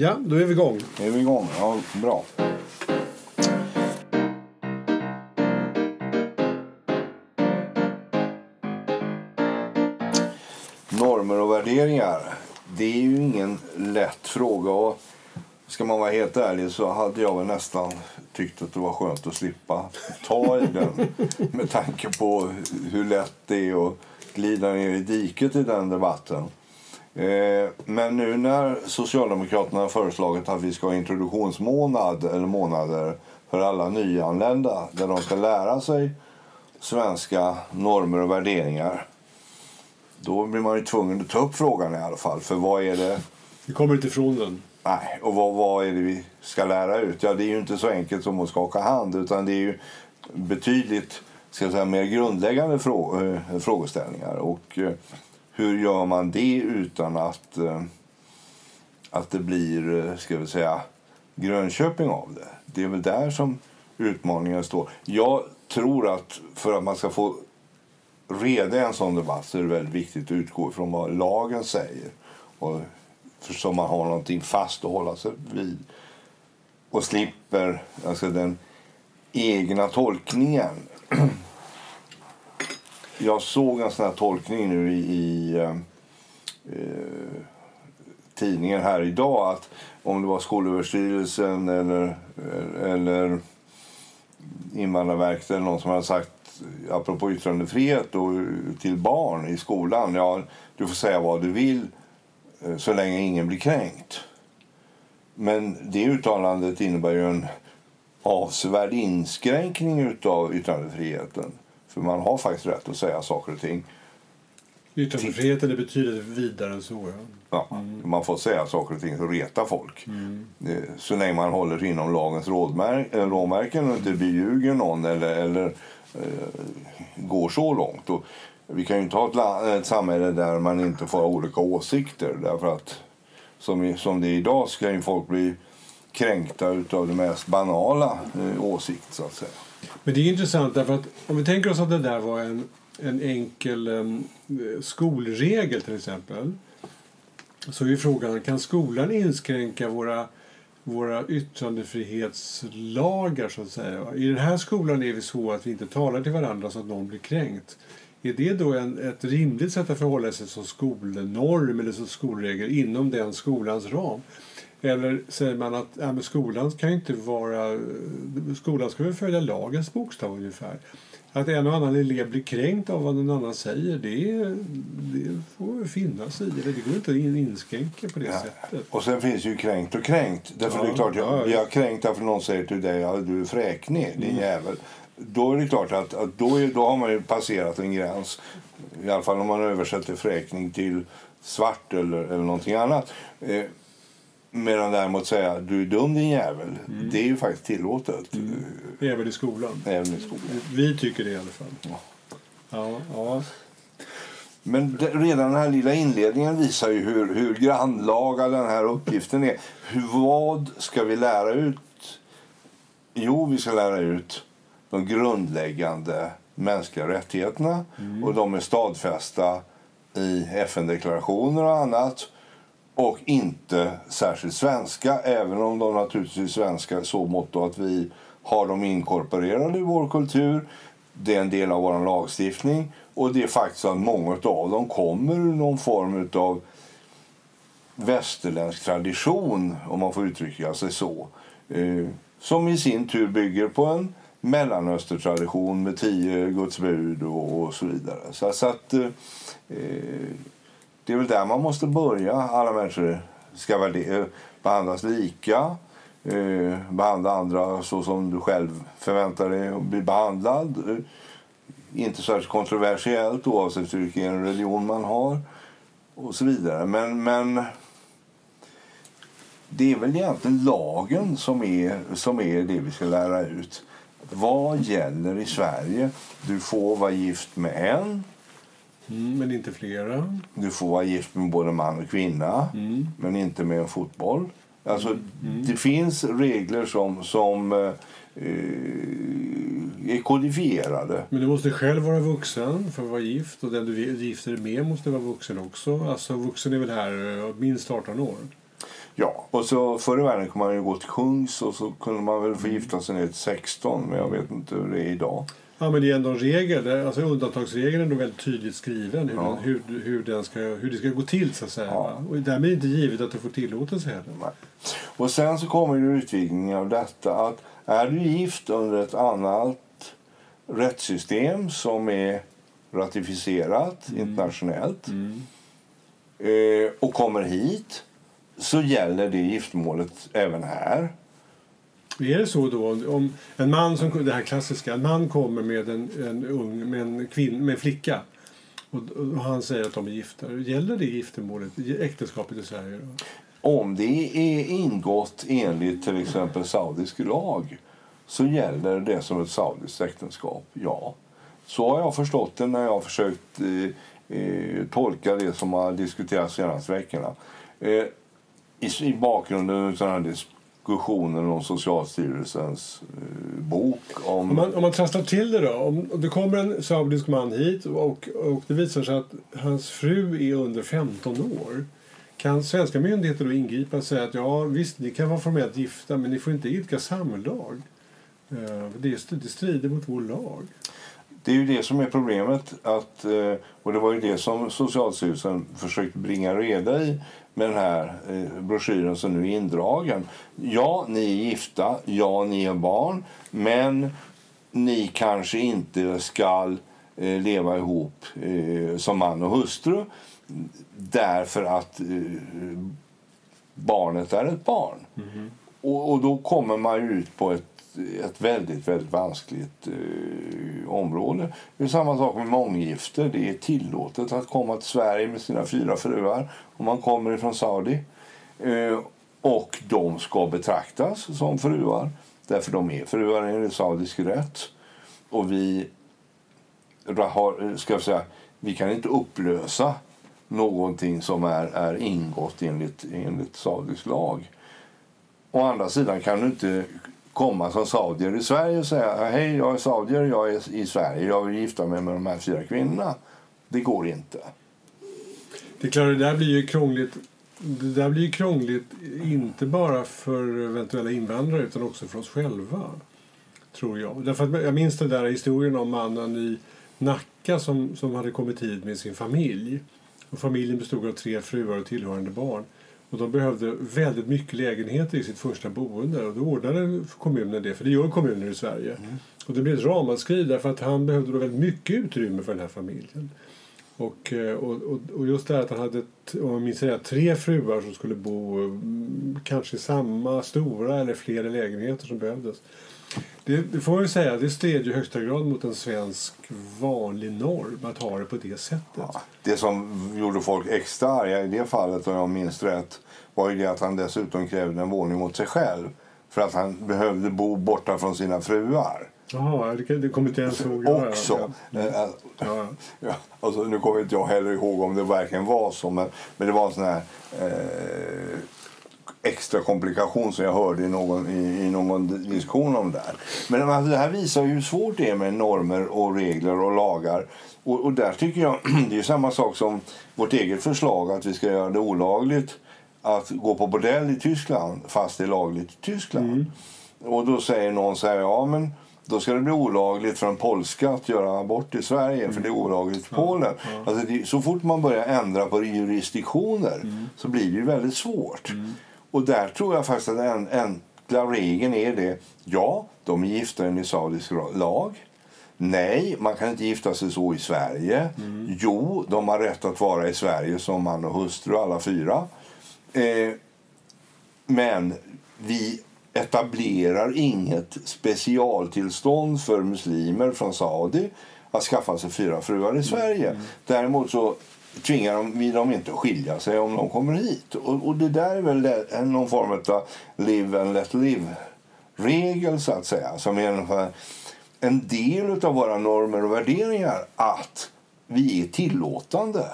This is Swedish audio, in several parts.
Ja, då är vi igång. Är vi igång? Ja, bra. Normer och värderingar. Det är ju ingen lätt fråga. Och ska man vara helt ärlig så hade jag väl nästan tyckt att det var skönt att slippa ta i den. Med tanke på hur lätt det är att glida ner i diket i den debatten. Eh, men nu när Socialdemokraterna har föreslagit att vi ska ha introduktionsmånad eller månader för alla nyanlända där de ska lära sig svenska normer och värderingar då blir man ju tvungen att ta upp frågan i alla fall. För vad är det... Vi kommer inte ifrån den. Nej, och vad, vad är det vi ska lära ut? Ja, det är ju inte så enkelt som att skaka hand utan det är ju betydligt ska säga, mer grundläggande frå äh, frågeställningar. Och äh, hur gör man det utan att, eh, att det blir, eh, ska vi säga, Grönköping av det? Det är väl där som utmaningen står. Jag tror att för att man ska få reda i en sån debatt så är det väldigt viktigt att utgå från vad lagen säger. Och för så man har någonting fast att hålla sig vid. Och slipper alltså den egna tolkningen. Jag såg en sån här tolkning nu i, i eh, eh, tidningen här idag att om det var Skolöverstyrelsen eller, eller Invandrarverket eller någon som hade sagt apropå yttrandefrihet och till barn i skolan. Ja, du får säga vad du vill eh, så länge ingen blir kränkt. Men det uttalandet innebär ju en avsevärd inskränkning av yttrandefriheten. För man har faktiskt rätt att säga saker och ting. Yttrandefriheten är betydligt vidare än så. Ja. ja mm. Man får säga saker och ting som retar folk. Mm. Så länge man håller sig inom lagens råmärken och inte beljuger någon eller, eller Eh, går så långt. Och vi kan ju inte ha ett, land, ett samhälle där man inte får ha olika åsikter. Därför att som, som det är idag ska ju folk bli kränkta av det mest banala eh, åsikt så att säga. Men det är intressant därför att om vi tänker oss att det där var en, en enkel um, skolregel till exempel. Så är frågan, kan skolan inskränka våra våra yttrandefrihetslagar så att säga. I den här skolan är vi så att vi inte talar till varandra så att någon blir kränkt. Är det då en, ett rimligt sätt att förhålla sig som skolnorm eller som skolregel inom den skolans ram? Eller säger man att ja, men skolan kan inte vara... Skolan ska väl följa lagens bokstav ungefär. Att en och annan elev blir kränkt av vad någon annan säger det, det får finnas i det. Det går inte att inskränka på det ja. sättet. Och sen finns ju kränkt och kränkt. Därför ja, det är klart, jag, jag är kränkt därför någon säger till dig att du är fräknig, din mm. jävel. Då är det klart att, att då, är, då har man ju passerat en gräns. I alla fall om man översätter fräkning till svart eller, eller någonting annat. Eh, Medan däremot säga du är dum din jävel, mm. det är ju faktiskt tillåtet. Mm. Även i skolan. Även i skolan. Vi tycker det i alla fall. Ja. Ja, ja. Men det, redan den här lilla inledningen visar ju hur, hur grannlaga den här uppgiften är. Hur, vad ska vi lära ut? Jo, vi ska lära ut de grundläggande mänskliga rättigheterna. Mm. Och de är stadfästa i FN-deklarationer och annat och inte särskilt svenska, även om de naturligtvis är svenska så mått att vi har dem inkorporerade i vår kultur. Det är en del av vår lagstiftning och det är faktiskt att många av dem kommer ur någon form av västerländsk tradition, om man får uttrycka sig så. Eh, som i sin tur bygger på en mellanöstertradition med tio Guds bud och, så vidare. Så, så att eh, eh, det är väl där man måste börja. Alla människor ska eh, behandlas lika. Eh, behandla andra så som du själv förväntar dig att bli behandlad. Eh, inte särskilt kontroversiellt oavsett vilken religion man har. Och så vidare. Men, men det är väl egentligen lagen som är, som är det vi ska lära ut. Vad gäller i Sverige? Du får vara gift med en Mm, men inte flera. Du får vara gift med både man och kvinna, mm. men inte med en fotboll. Alltså, mm. mm. Det finns regler som, som eh, är kodifierade. Men du måste själv vara vuxen för att vara gift och den du gifter dig med måste vara vuxen också. Alltså vuxen är väl här eh, minst 18 år? Ja, och så förr i världen kunde man ju gå till kungs och så kunde man väl få gifta sig ner till 16, men jag vet inte hur det är idag. Ja, men det är ändå en regel. Alltså undantagsregeln är nog väldigt tydligt skriven hur, Ja. den, hur, hur, den ska, hur det ska gå till så att säga. Ja. Och därmed är det inte givet att du får tillåtelse heller. Nej. Och sen så kommer ju utvidgningen av detta att är du gift under ett annat rättssystem som är ratificerat internationellt eh, och kommer hit så gäller det giftermålet även här. Är det så då om- en man som det här klassiska, en man kommer med en, en ung med en, kvinn, med en flicka och, och han säger att de är gifta. Gäller det giftermålet, äktenskapet i Sverige? Då? Om det är ingått enligt till exempel saudisk lag så gäller det som ett saudiskt äktenskap, ja. Så har jag förstått det när jag har försökt eh, eh, tolka det som har diskuterats de senaste veckorna. Eh, i, I bakgrunden av den här diskussionen om Socialstyrelsens eh, bok om... Om man, om man trasslar till det då. Om det kommer en saudisk man hit och, och det visar sig att hans fru är under 15 år. Kan svenska myndigheter då ingripa och säga att ja visst, ni kan vara formellt gifta men ni får inte idka samlag. Eh, Det, det strider mot vår lag. Det är ju det som är problemet. Att, eh, och det var ju det som Socialstyrelsen försökte bringa reda i med den här eh, broschyren som nu är indragen. Ja, ni är gifta. Ja, ni har barn. Men ni kanske inte ska eh, leva ihop eh, som man och hustru därför att barnet är ett barn. Och, och då kommer man ut på ett, ett väldigt, väldigt vanskligt eh, område. Det är samma sak med månggifte. Det är tillåtet att komma till Sverige med sina fyra fruar om man kommer ifrån Saudi. Eh, och de ska betraktas som fruar därför de är fruar enligt saudisk rätt. Och vi har, eh, ska jag säga, vi kan inte upplösa någonting som är, är ingått enligt, enligt saudisk lag. Å andra sidan kan du inte komma som saudier i Sverige och säga hej, jag är saudier, jag är i Sverige, jag vill gifta mig med de här fyra kvinnorna. Det går inte. Det är klart, det där blir ju krångligt. Det där blir ju krångligt inte bara för eventuella invandrare utan också för oss själva. Tror jag. Därför att jag minns den där historien om mannen i Nacka som, som hade kommit hit med sin familj. Och familjen bestod av tre fruar och tillhörande barn. Och de behövde väldigt mycket lägenheter i sitt första boende. Och då ordnade kommunen det, för det gör kommuner i Sverige. Och det blev ett ramaskri därför att han behövde då väldigt mycket utrymme för den här familjen. Och, eh, och, och, just det här att han hade, om jag minns rätt, tre fruar som skulle bo mm, kanske i samma stora eller flera lägenheter som behövdes. Det, det får man säga, det stred ju i högsta grad mot en svensk vanlig norm att ha det på det sättet. Ja, det som gjorde folk extra arga i det fallet, om jag minns rätt, var ju det att han dessutom krävde en våning åt sig själv. För att han behövde bo borta från sina fruar. Jaha, det, kommer inte ens ihåg. Ja, Också. Ja, Eh, eh, ja. Ja, alltså, nu kommer inte jag heller ihåg om det verkligen var så, men, men det var en sån här eh, extra komplikation som jag hörde i någon, i, i någon diskussion om det här. Men alltså, det här visar hur svårt det är med normer och regler och lagar. Och, och där tycker jag, det är samma sak som vårt eget förslag att vi ska göra det olagligt att gå på bordell i Tyskland fast det är lagligt i Tyskland. Och då säger någon så här, ja men då ska det bli olagligt för en polska att göra abort i Sverige för det är olagligt i Polen. Alltså det, så fort man börjar ändra på jurisdiktioner så blir det ju väldigt svårt. Och där tror jag faktiskt att den enkla regeln är det. Ja, de är gifta enligt saudisk lag. Nej, man kan inte gifta sig så i Sverige. Jo, de har rätt att vara i Sverige som man och hustru, alla fyra. Eh, men vi etablerar inget specialtillstånd för muslimer från Saudi att skaffa sig fyra fruar i Sverige. Däremot så tvingar de, vi dem inte att skilja sig om de kommer hit. Och, och det där är väl någon form av live and let live-regel så att säga. Som är ungefär en del av våra normer och värderingar att vi är tillåtande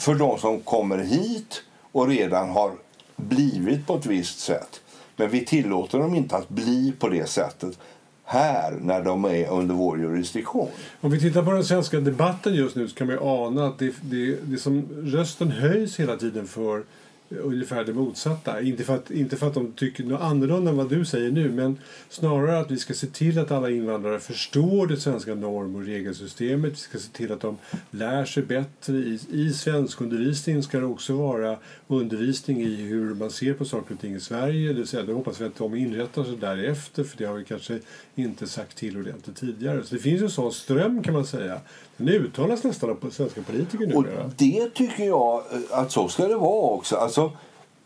för de som kommer hit och redan har blivit på ett visst sätt. Men vi tillåter dem inte att bli på det sättet här när de är under vår jurisdiktion. Om vi tittar på den svenska debatten just nu så kan man ju ana att det, det, det som rösten höjs hela tiden för ungefär det motsatta. Inte för, att, inte för att de tycker något annorlunda än vad du säger nu men snarare att vi ska se till att alla invandrare förstår det svenska norm och regelsystemet. Vi ska se till att de lär sig bättre. I, i svenskundervisningen ska det också vara undervisning i hur man ser på saker och ting i Sverige. Det, säga, det hoppas vi att de inrättar sig därefter för det har vi kanske inte sagt till ordentligt tidigare. Så det finns en sån ström kan man säga. Den uttalas nästan av svenska politiker. Och det tycker jag att så ska det vara också. Alltså,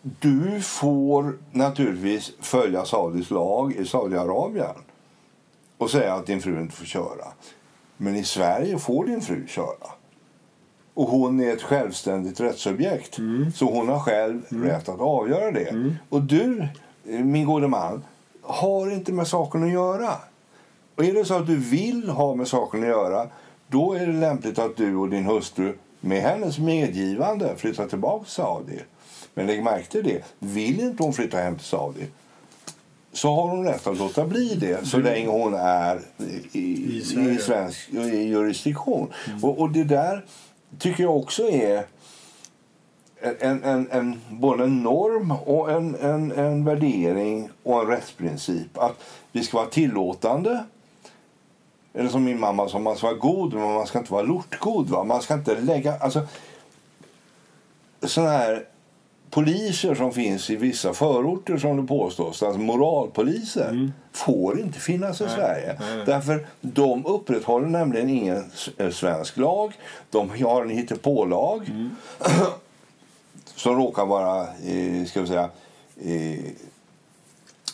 du får naturligtvis följa Saudis lag i Saudiarabien och säga att din fru inte får köra. Men i Sverige får din fru köra. Och hon är ett självständigt rättsobjekt. Mm. Så hon har själv rätt att avgöra det. Och du, min gode man, har inte med saken att göra. Och är det så att du vill ha med saken att göra då är det lämpligt att du och din hustru med hennes medgivande flyttar tillbaka till Saudi. Men lägg märke till det. Vill inte hon flytta hem till Saudi så har hon rätt att låta bli det så länge hon är i, I i, svensk i jurisdiktion. Och, och det där tycker jag också är en, en, en, både en norm och en, en, en värdering och en rättsprincip. Att vi ska vara tillåtande. Eller som min mamma sa, man ska vara god men man ska inte vara lortgod. Va? Man ska inte lägga... Alltså, såna här poliser som finns i vissa förorter som det påstås, alltså moralpoliser, får inte finnas i Nej, Sverige. nej. Därför de upprätthåller nämligen ingen eh, svensk lag. De har en hittepålag Mm. som råkar vara, ska vi säga,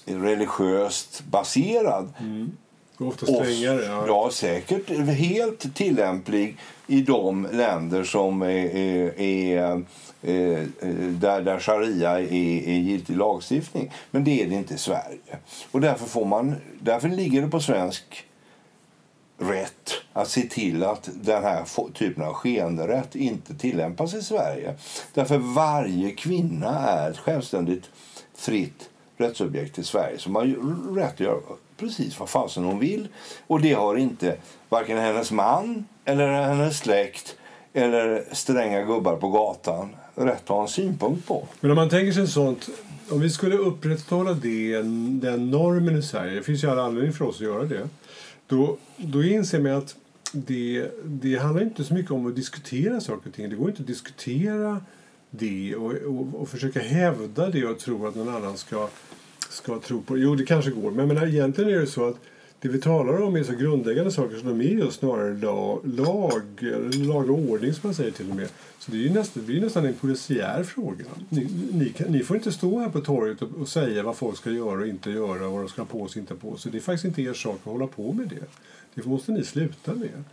religiöst baserad. Ofta strängare. Ja. ja, säkert helt tillämplig i de länder som är, är, är, är, där, där sharia är, är giltig lagstiftning. Men det är det inte i Sverige. Och därför, får man, därför ligger det på svensk rätt att se till att den här typen av skeenderätt inte tillämpas i Sverige. Därför varje kvinna är ett självständigt, fritt rättsobjekt i Sverige som har rätt att göra precis vad fasen hon vill. Och det har inte varken hennes man eller hennes släkt eller stränga gubbar på gatan rätt att ha en synpunkt på. Men om man tänker sig sånt, om vi skulle upprätthålla det, den normen i Sverige, det finns ju alla anledning för oss att göra det, då, då inser man att det, det handlar inte så mycket om att diskutera saker och ting. Det går inte att diskutera det och, och, och försöka hävda det och tro att någon annan ska, ska tro på det. Jo, det kanske går, men jag menar, egentligen är det så att det vi talar om är så grundläggande saker som de är just snarare lag, lag, eller lag och ordning som man säger till och med. Så det, är ju nästan, det är nästan en polisiär fråga. Ni, ni, kan, ni får inte stå här på torget och, och säga vad folk ska göra och inte göra och vad de ska ha på sig och inte på sig. Det är faktiskt inte er sak att hålla på med det. Det måste ni sluta med.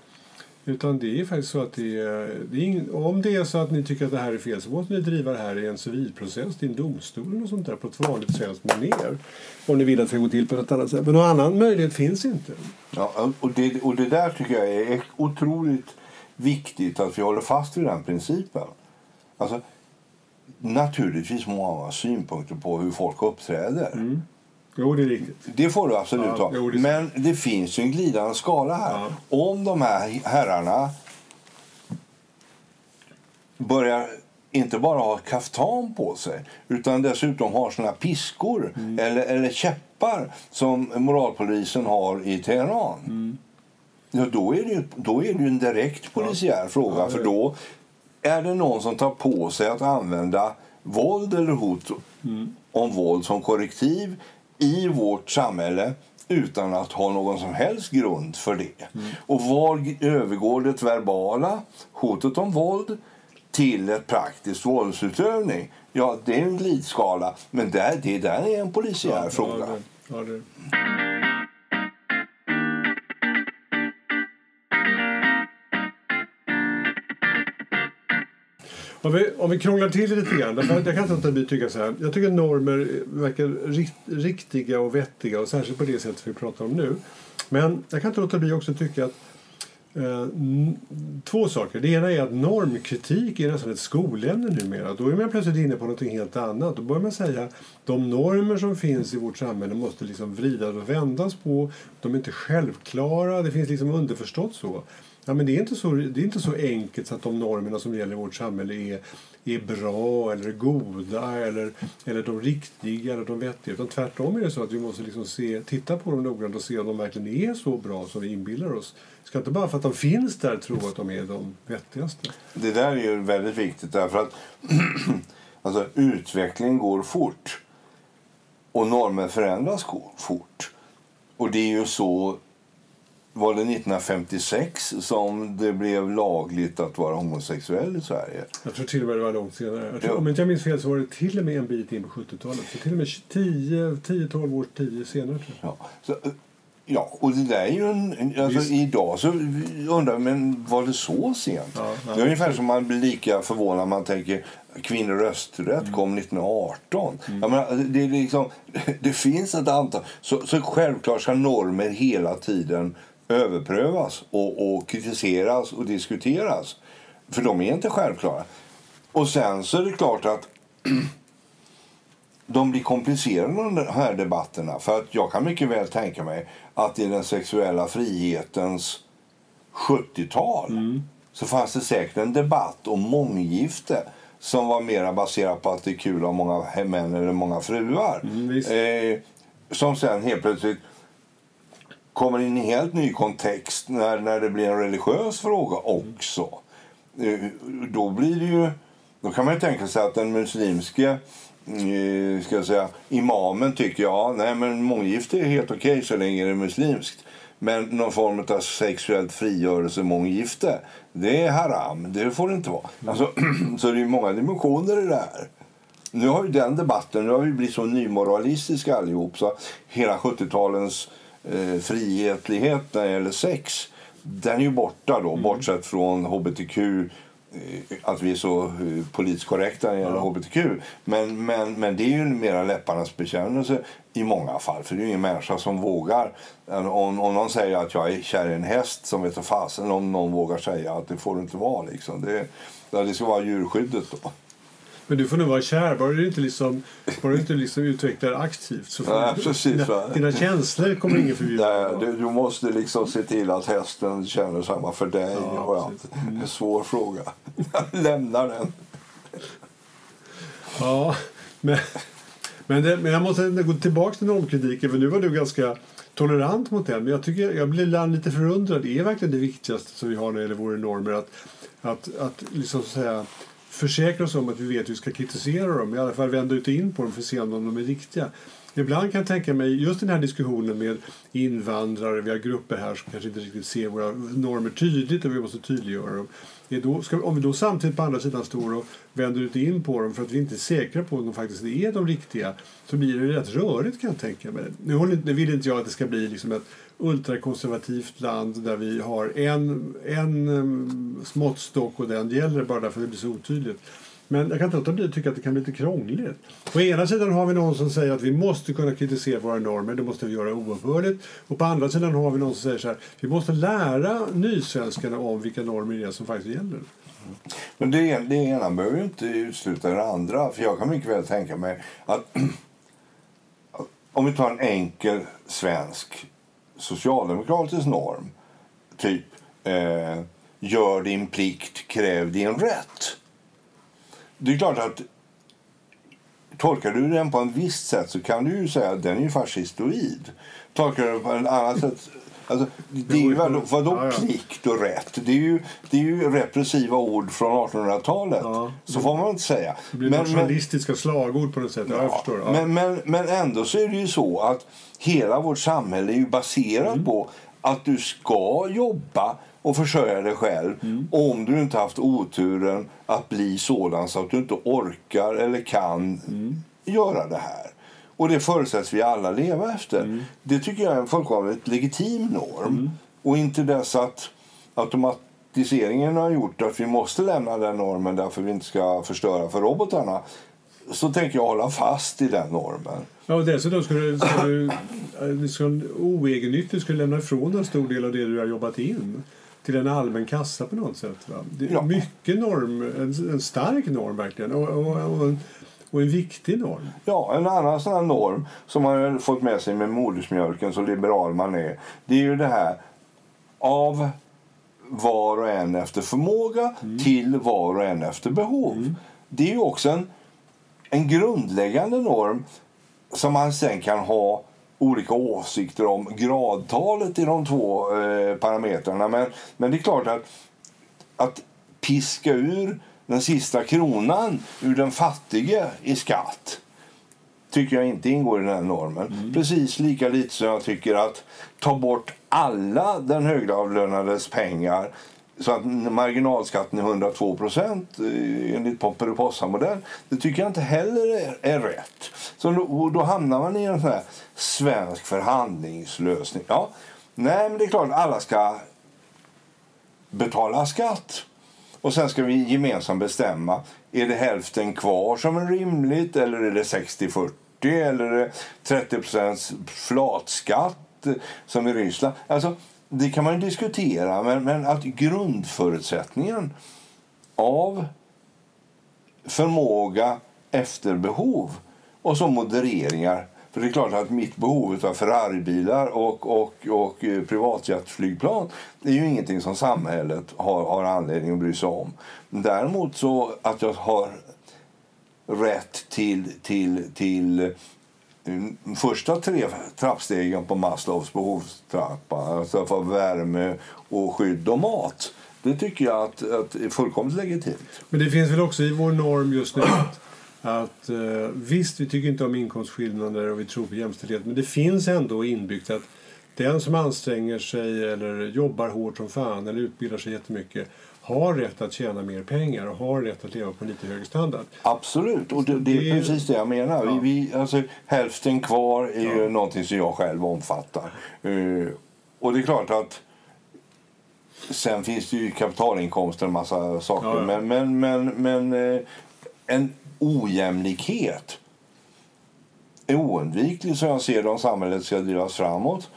Utan det är faktiskt så att det är, det är ingen, om det är så att ni tycker att det här är fel så måste ni driva det här i en civilprocess till en domstol och sånt där på ett vanligt svenskt manér. Om ni vill att det ska gå till på något annat sätt. Men någon annan möjlighet finns inte. Ja, och, det, och det där tycker jag är otroligt viktigt att vi håller fast vid den principen. Alltså, naturligtvis må man ha synpunkter på hur folk uppträder. Jo, det är riktigt. Det får du absolut Ja, ha. jo, det Men det finns ju en glidande skala här. Ja. Om de här herrarna börjar inte bara ha kaftan på sig utan dessutom har såna piskor Mm. eller, eller käppar som moralpolisen har i Teheran. Mm. Ja, då, är det ju, då är det en direkt polisiär fråga. Ja, det är för då är det någon som tar på sig att använda våld eller hot Mm. om våld som korrektiv i vårt samhälle utan att ha någon som helst grund för det. Mm. Och var övergår det verbala hotet om våld till ett praktiskt våldsutövning? Ja, det är en glidskala, men där, det där är en polisiär fråga. Ja, det, ja, det. Om vi, om vi krånglar till det lite grann. Därför jag kan inte låta att tycka så här. Jag tycker normer verkar rikt, riktiga och vettiga och särskilt på det sättet vi pratar om nu. Men jag kan inte låta bli också att tycka att Eh, två saker. Det ena är att normkritik är nästan ett skolämne numera. Då är man plötsligt inne på något helt annat. Då börjar man säga att de normer som finns i vårt samhälle måste liksom vridas och vändas på. De är inte självklara. Det finns liksom underförstått så ja, men det, är inte så, det är inte så enkelt så att de normerna som gäller i vårt samhälle är, är bra eller goda eller, eller de riktiga eller de vettiga. Utan tvärtom är det så att vi måste liksom se, titta på dem noggrant och se om de verkligen är så bra som vi inbillar oss. Vi ska inte bara för att de finns där tro att de är de vettigaste. Det där är ju väldigt viktigt därför att alltså, utvecklingen går fort och normer förändras fort. Och det är ju så var det 1956 som det blev lagligt att vara homosexuell i Sverige? Jag tror till och med det var långt senare. Jag tror, Om inte jag minns fel så var det till och med en bit in på 70-talet. Så till och med 10-12 års tid senare. Tror jag. Ja, så, ja, och det där är ju en... Alltså, idag så undrar men var det så sent? Ja, ja. Det är ungefär som man blir lika förvånad man tänker kvinnor rösträtt mm. kom 1918. Mm. Jag menar, det, är liksom, det finns ett antal... Så, så självklart ska normer hela tiden överprövas och, och kritiseras och diskuteras. För de är inte självklara. Och sen så är det klart att de blir komplicerade de här debatterna. För att jag kan mycket väl tänka mig att i den sexuella frihetens 70-tal mm. så fanns det säkert en debatt om månggifte som var mer baserad på att det är kul att ha många män eller många fruar. Mm, eh, som sen helt plötsligt kommer in i en helt ny kontext när, när det blir en religiös fråga också. Eh, då blir det ju... Då kan man tänka sig att den muslimske eh, ska jag säga, imamen tycker ja, nej men månggifte är helt okej okay så länge det är muslimskt. Men någon form av sexuellt frigörelse månggifte, det är haram. Det får det inte vara. Alltså, så det är många dimensioner i det här. Nu har ju den debatten, nu har vi blivit så nymoralistiska allihop så hela 70-talens eh, frihetlighet när det gäller sex, den är ju borta då, mm. bortsett från hbtq eh, att vi är så eh, politiskt korrekta när det gäller ja. hbtq. Men, men, men det är ju mera läpparnas bekännelse i många fall. För det är ingen människa som vågar. Om, om någon säger att jag är kär i en häst som vet fasen om någon vågar säga att det får du inte vara. Liksom. Det, det ska vara djurskyddet då. Men du får nog vara kär, bara du inte, liksom, bara du inte liksom utvecklar aktivt. Så får Nej, precis, dina, dina känslor kommer ingen förbjuda. du, du, måste liksom se till att hästen känner samma för dig. Ja, och ja. Mm. En svår fråga. Lämna den. Ja, men, men, det, men jag måste gå tillbaka till normkritiken. För nu var du ganska tolerant mot den. Men jag, tycker, jag blir lite förundrad. Det är verkligen det viktigaste som vi har när det gäller våra normer. Att, att, att liksom säga försäkra oss om att vi vet hur vi ska kritisera dem. I alla fall vända ut och in på dem för att se om de är riktiga. Ibland kan jag tänka mig, just den här diskussionen med invandrare, vi har grupper här som kanske inte riktigt ser våra normer tydligt och vi måste tydliggöra dem. Då, ska, om vi då samtidigt på andra sidan står och vänder ut in på dem för att vi inte är säkra på om de faktiskt är de riktiga så blir det rätt rörigt kan jag tänka mig. Nu vill inte jag att det ska bli liksom ett ultrakonservativt land där vi har en, en måttstock och den gäller bara därför att det blir så otydligt. Men jag kan inte låta bli att tycka att det kan bli lite krångligt. På ena sidan har vi någon som säger att vi måste kunna kritisera våra normer, det måste vi göra oupphörligt. Och på andra sidan har vi någon som säger så här, vi måste lära nysvenskarna om vilka normer det är som faktiskt gäller. Men det, det ena behöver ju inte utesluta det andra. För jag kan mycket väl tänka mig att om vi tar en enkel svensk socialdemokratisk norm, typ eh, gör din plikt, kräv din rätt. Det är klart att tolkar du den på en visst sätt så kan du ju säga att den är fascistoid. Tolkar du den på ett annat sätt Alltså, det är ju vadå, vadå ja, ja. plikt och rätt? Det är, ju, det är ju repressiva ord från 1800-talet. Ja. Så får man inte säga. Det blir men, nationalistiska men, slagord på något sätt. Ja, jag förstår. Ja. Men, men, men ändå så är det ju så att hela vårt samhälle är ju baserat mm. på att du ska jobba och försörja dig själv mm. om du inte haft oturen att bli sådan så att du inte orkar eller kan mm. göra det här. Och det förutsätts vi alla leva efter. Mm. Det tycker jag är en fullkomligt legitim norm. Mm. Och inte dess att automatiseringen har gjort att vi måste lämna den normen därför vi inte ska förstöra för robotarna. Så tänker jag hålla fast i den normen. Ja, och dessutom skulle, skulle du skulle, oegennyttigt skulle lämna ifrån en stor del av det du har jobbat in till en allmän kassa på något sätt. Va? Det är ja. mycket norm, en, en stark norm verkligen. Och, och, och en, och en viktig norm. Ja, en annan sån norm som man har fått med sig med modersmjölken, så liberal man är, det är ju det här av var och en efter förmåga till var och en efter behov. Det är ju också en, en grundläggande norm som man sen kan ha olika åsikter om gradtalet i de två eh, parametrarna. Men, men det är klart att, att piska ur den sista kronan ur den fattige i skatt tycker jag inte ingår i den här normen. Precis lika lite som jag tycker att ta bort alla den högavlönades pengar så att marginalskatten är 102 procent eh, enligt Pomperipossa-modell. Det tycker jag inte heller är, är rätt. Så då, då hamnar man i en sån här svensk förhandlingslösning. Ja, nej, men det är klart att alla ska betala skatt. Och sen ska vi gemensamt bestämma. Är det hälften kvar som är rimligt eller är det 60-40 eller är det 30 flatskatt som i Ryssland? Alltså, det kan man diskutera, men, men att grundförutsättningen av förmåga efter behov och så modereringar. För det är klart att mitt behov av Ferraribilar och, och, och eh, privatjetflygplan är ju ingenting som samhället har, har anledning att bry sig om. Däremot så att jag har rätt till, till, till de första tre trappstegen på Maslows behovstrappa, alltså för värme, och skydd och mat, det tycker jag att, att är fullkomligt legitimt. Men det finns väl också i vår norm just nu att, att eh, visst, vi tycker inte om inkomstskillnader och vi tror på jämställdhet, men det finns ändå inbyggt att den som anstränger sig eller jobbar hårt som fan eller utbildar sig jättemycket har rätt att tjäna mer pengar och har rätt att leva på en lite högre standard. Absolut, och det, det är precis det jag menar. Ja. Vi, alltså, hälften kvar är ju någonting som jag själv omfattar. Eh, och det är klart att sen finns det ju kapitalinkomster och en massa saker. Ja, ja. Men, men, men, men eh, en ojämlikhet är oundviklig som jag ser det om samhället ska drivas framåt.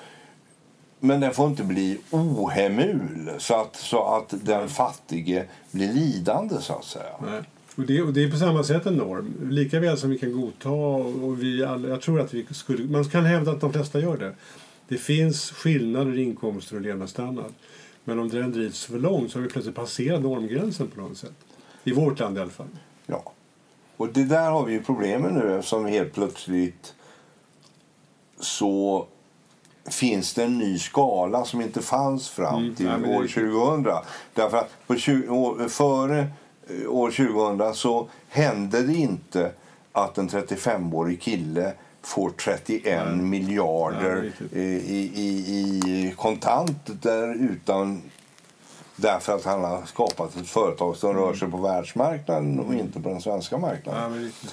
Men den får inte bli ohemul så att, så att den fattige blir lidande så att säga. Nej. Och det, och det är på samma sätt en norm. Lika väl som vi kan godta och vi alla, jag tror att vi skulle, man kan hävda att de flesta gör det. Det finns skillnader i inkomster och levnadsstandard. Men om den drivs för långt så har vi plötsligt passerat normgränsen på något sätt. I vårt land i alla fall. Ja. Och det där har vi ju problemen nu eftersom helt plötsligt så finns det en ny skala som inte fanns fram Mm, till nej, men det- år 2000. Därför att på 20, år, före eh, år 2000 så hände det inte att en 35-årig kille får 31 Nej. miljarder Nej, eh, i, i, i kontant där utan därför att han har skapat ett företag som rör sig på världsmarknaden och inte på den svenska marknaden. Ja.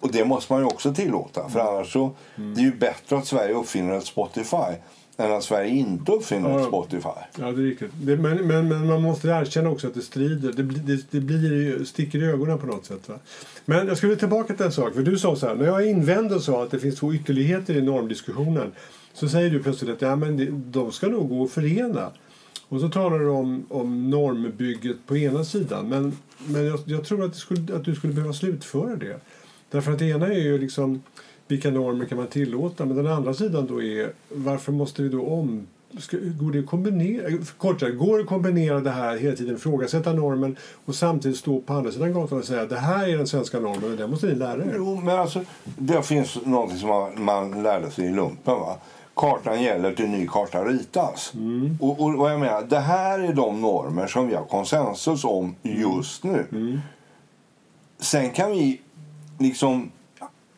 Och det måste man ju också tillåta. För Mm. annars så, Det är ju bättre att Sverige uppfinner ett Spotify än att Sverige inte uppfinner Ja. ett Spotify. Ja, det är riktigt. Det, men, men, men man måste erkänna också att det strider. Det, blir- det, det blir, sticker i ögonen på något sätt. Va? Men jag skulle tillbaka till en sak. För du sa så här, när jag invände och sa att det finns två ytterligheter i normdiskussionen. Så säger du plötsligt att ja, men de ska nog gå att förena. Och så talar du om, om normbygget på ena sidan. Men, men jag, jag tror att, det skulle, att du skulle behöva slutföra det. Därför att det ena är ju liksom vilka normer kan man tillåta? Men den andra sidan då är varför måste vi då om... Ska, går det att kombinera, kort sagt, går det att kombinera det här hela tiden, ifrågasätta normen och samtidigt stå på andra sidan gatan och säga att det här är den svenska normen och det måste ni lära er? Jo, men alltså, det finns något som man, man lärde sig i lumpen. Va? Kartan gäller till ny karta ritas. Mm. Och, och vad jag menar, det här är de normer som vi har konsensus om just nu. Mm. Sen kan vi liksom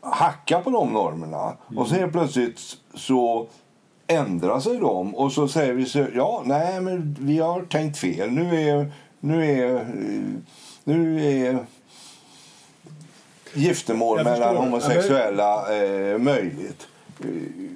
hacka på de normerna och så helt plötsligt så ändrar sig de och så säger vi så, ja, nej, men vi har tänkt fel. Nu är, nu är, nu är giftermål mellan homosexuella eh, möjligt.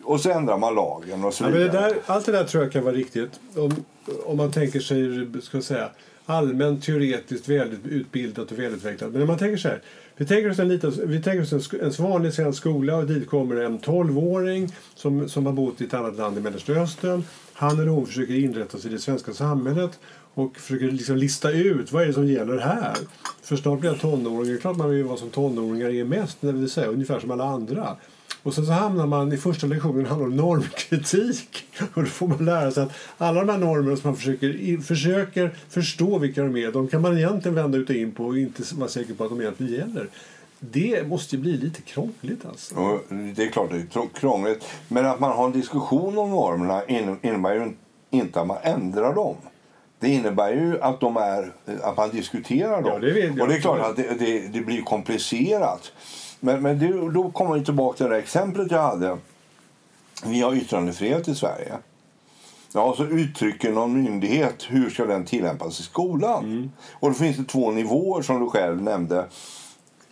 Och så ändrar man lagen och så Ja, men det vidare. där, allt det där tror jag kan vara riktigt. Om, om man tänker sig ska jag säga, allmänt teoretiskt välutbildat och välutvecklat. Men om man tänker så här. Vi tänker oss en, liten, vi tänker oss en, en vanlig svensk skola och dit kommer en 12-åring som, som har bott i ett annat land i Mellersta Östern. Han eller hon försöker inrätta sig i det svenska samhället och försöker liksom lista ut vad är det som gäller här. För snart blir jag tonåring. Det är klart man vill vara som tonåringar är mest, det vill säga ungefär som alla andra. Och sen så hamnar man i första lektionen handlar om normkritik. Och då får man lära sig att alla de här normerna som man försöker, försöker förstå vilka de är, de kan man egentligen vända ut och in på och inte vara säker på att de egentligen gäller. Det måste ju bli lite krångligt alltså. Och det är klart det är krångligt. Men att man har en diskussion om normerna innebär ju inte att man ändrar dem. Det innebär ju att, de är, att man diskuterar dem. Ja, det vet jag. Och det är klart att det, det, det blir komplicerat. Men, men det, då kommer vi tillbaka till det exemplet jag hade. Vi har yttrandefrihet i Sverige. Ja, så uttrycker någon myndighet hur ska den tillämpas i skolan. Mm. Och då finns det två nivåer som du själv nämnde.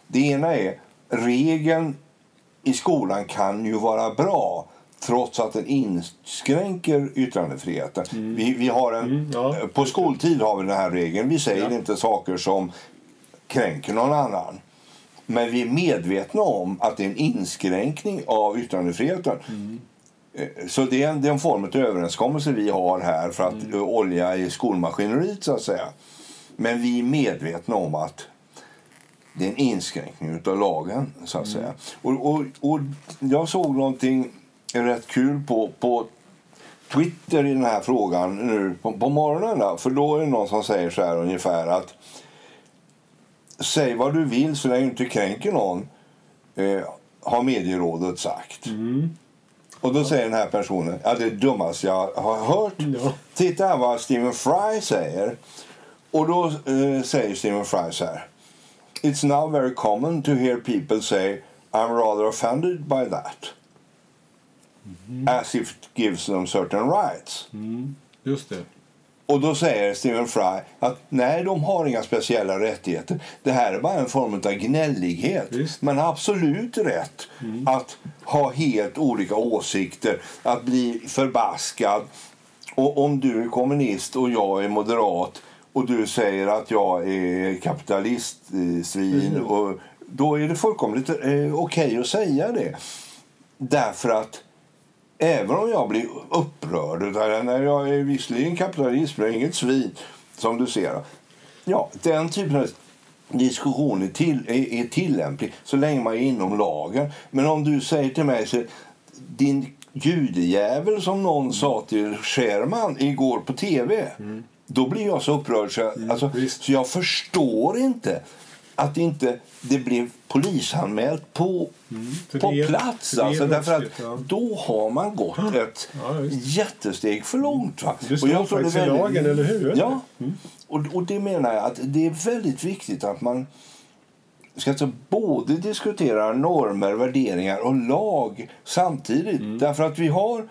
Det ena är regeln i skolan kan ju vara bra trots att den inskränker yttrandefriheten. Mm. Vi, vi har en, mm, ja. På skoltid har vi den här regeln. Vi säger ja. inte saker som kränker någon annan. Men vi är medvetna om att det är en inskränkning av yttrandefriheten. Mm. Så det är, en, det är en form av överenskommelse vi har här för att mm. olja i skolmaskineriet så att säga. Men vi är medvetna om att det är en inskränkning av lagen så att mm. säga. Och, och, och jag såg någonting rätt kul på, på Twitter i den här frågan nu på, på morgonen. Då, för då är det någon som säger så här ungefär att säg vad du vill så länge du inte kränker någon, eh, har medierådet sagt. Mm. Och då säger den här personen, ja det är det dummaste jag har hört. Ja. Titta här vad Stephen Fry säger. Och då eh, säger Stephen Fry så här. It's now very common to hear people say I'm rather offended by that. Mm. As if it gives them certain rights. Mm. Just det. Och då säger Stephen Fry att nej, de har inga speciella rättigheter. Det här är bara en form av gnällighet. Visst. Man har absolut rätt mm. att ha helt olika åsikter, att bli förbaskad. Och om du är kommunist och jag är moderat och du säger att jag är kapitalistsvin, mm. och då är det fullkomligt eh, okej okay att säga det. Därför att Även om jag blir upprörd. När jag är visserligen kapitalist, men inget svin, som du ser. Ja, den typen av diskussion är, till, är, är tillämplig så länge man är inom lagen. Men om du säger till mig så, din judejävel som någon sa till Sherman igår på tv. Mm. Då blir jag så upprörd så jag, mm, alltså, så jag förstår inte att inte det blev polisanmält på, mm, på är, plats. Alltså, därför att ja. Då har man gått ett ja, jättesteg för långt. Va? Det står och jag faktiskt väldigt, i lagen, eller hur? Ja, mm. och, och det menar jag att det är väldigt viktigt att man ska alltså både diskutera normer, värderingar och lag samtidigt. Mm. Därför att vi har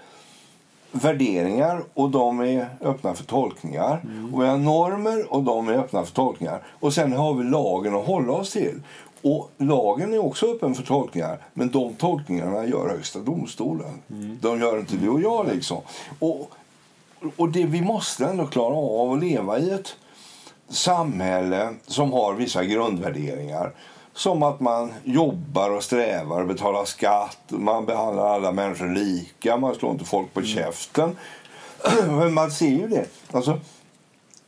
värderingar och de är öppna för tolkningar. Mm. Och vi har normer och de är öppna för tolkningar. Och sen har vi lagen att hålla oss till. Och lagen är också öppen för tolkningar, men de tolkningarna gör Högsta domstolen. Mm. De gör inte du och jag. liksom. Och, och det, vi måste ändå klara av att leva i ett samhälle som har vissa grundvärderingar. Som att man jobbar och strävar och betalar skatt. Man behandlar alla människor lika. Man slår inte folk på mm. käften. Men man ser ju det. Alltså,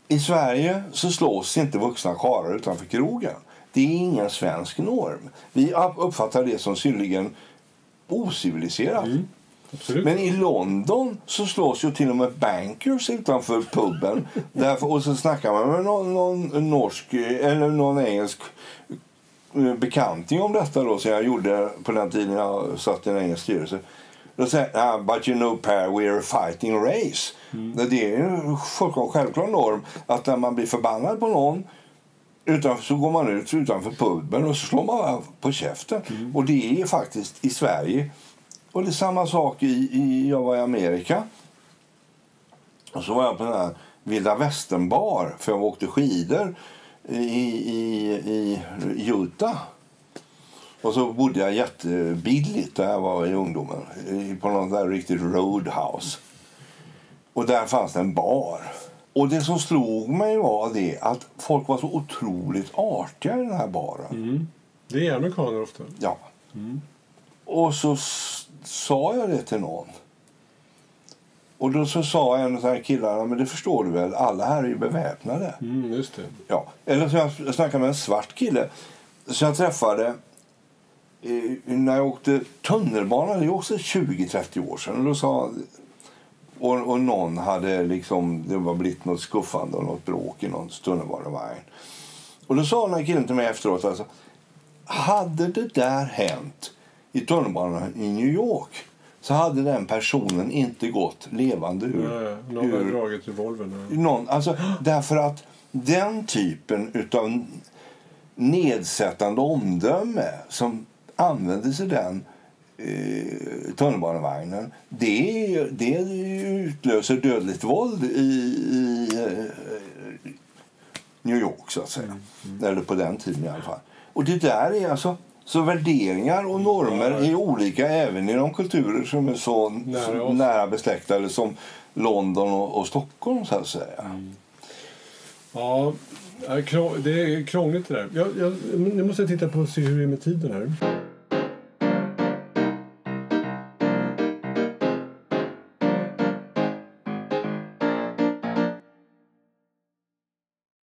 I Sverige så slås inte vuxna karlar utanför krogen. Det är ingen svensk norm. Vi uppfattar det som synnerligen ociviliserat. Mm. Men i London så slås ju till och med bankers utanför puben. Därför, och så snackar man med någon, någon norsk eller någon engelsk bekanting om detta då, som jag gjorde på den tiden jag satt i en engelsk styrelse. Då säger ah, but you know Per, we're a fighting race. Mm. Det är en fullkomligt självklar norm att när man blir förbannad på någon utanför, så går man ut utanför puben och så slår man på käften. Mm. Och det är faktiskt i Sverige. Och det är samma sak i, i jag var i Amerika. Och så var jag på den här vilda västern-bar för jag åkte skidor i, i, i Utah. Och så bodde jag jättebilligt där jag var i ungdomen. På någon där riktigt roadhouse. Och där fanns det en bar. Och det som slog mig var det att folk var så otroligt artiga i den här baren. Mm. Det är amerikaner ofta. Ja. Mm. Och så sa jag det till någon. Och då så sa en av killarna, men det förstår du väl, alla här är ju beväpnade. Mm, just det. Ja. Eller så jag snackade med en svart kille som jag träffade eh, när jag åkte tunnelbana, det är också 20-30 år sedan, då sa, och, och någon hade liksom, det var blivit något skuffande och något bråk i någon tunnelbanevagn. Och då sa den här killen till mig efteråt, alltså, hade det där hänt i tunnelbanan i New York så hade den personen inte gått levande ur. Ja. Någon har dragit revolvern. Någon, alltså, därför att den typen av nedsättande omdöme som användes i den eh, tunnelbanevagnen det, det utlöser dödligt våld i, i eh, New York, så att säga. Mm, Eller på den tiden i alla fall. Och det där är alltså... Så värderingar och normer är olika även i de kulturer som är så Nära nära besläktade som London och, och Stockholm, så att säga. Ja, det är krångligt det där. Jag, jag, nu måste jag titta på se hur det är med tiden här.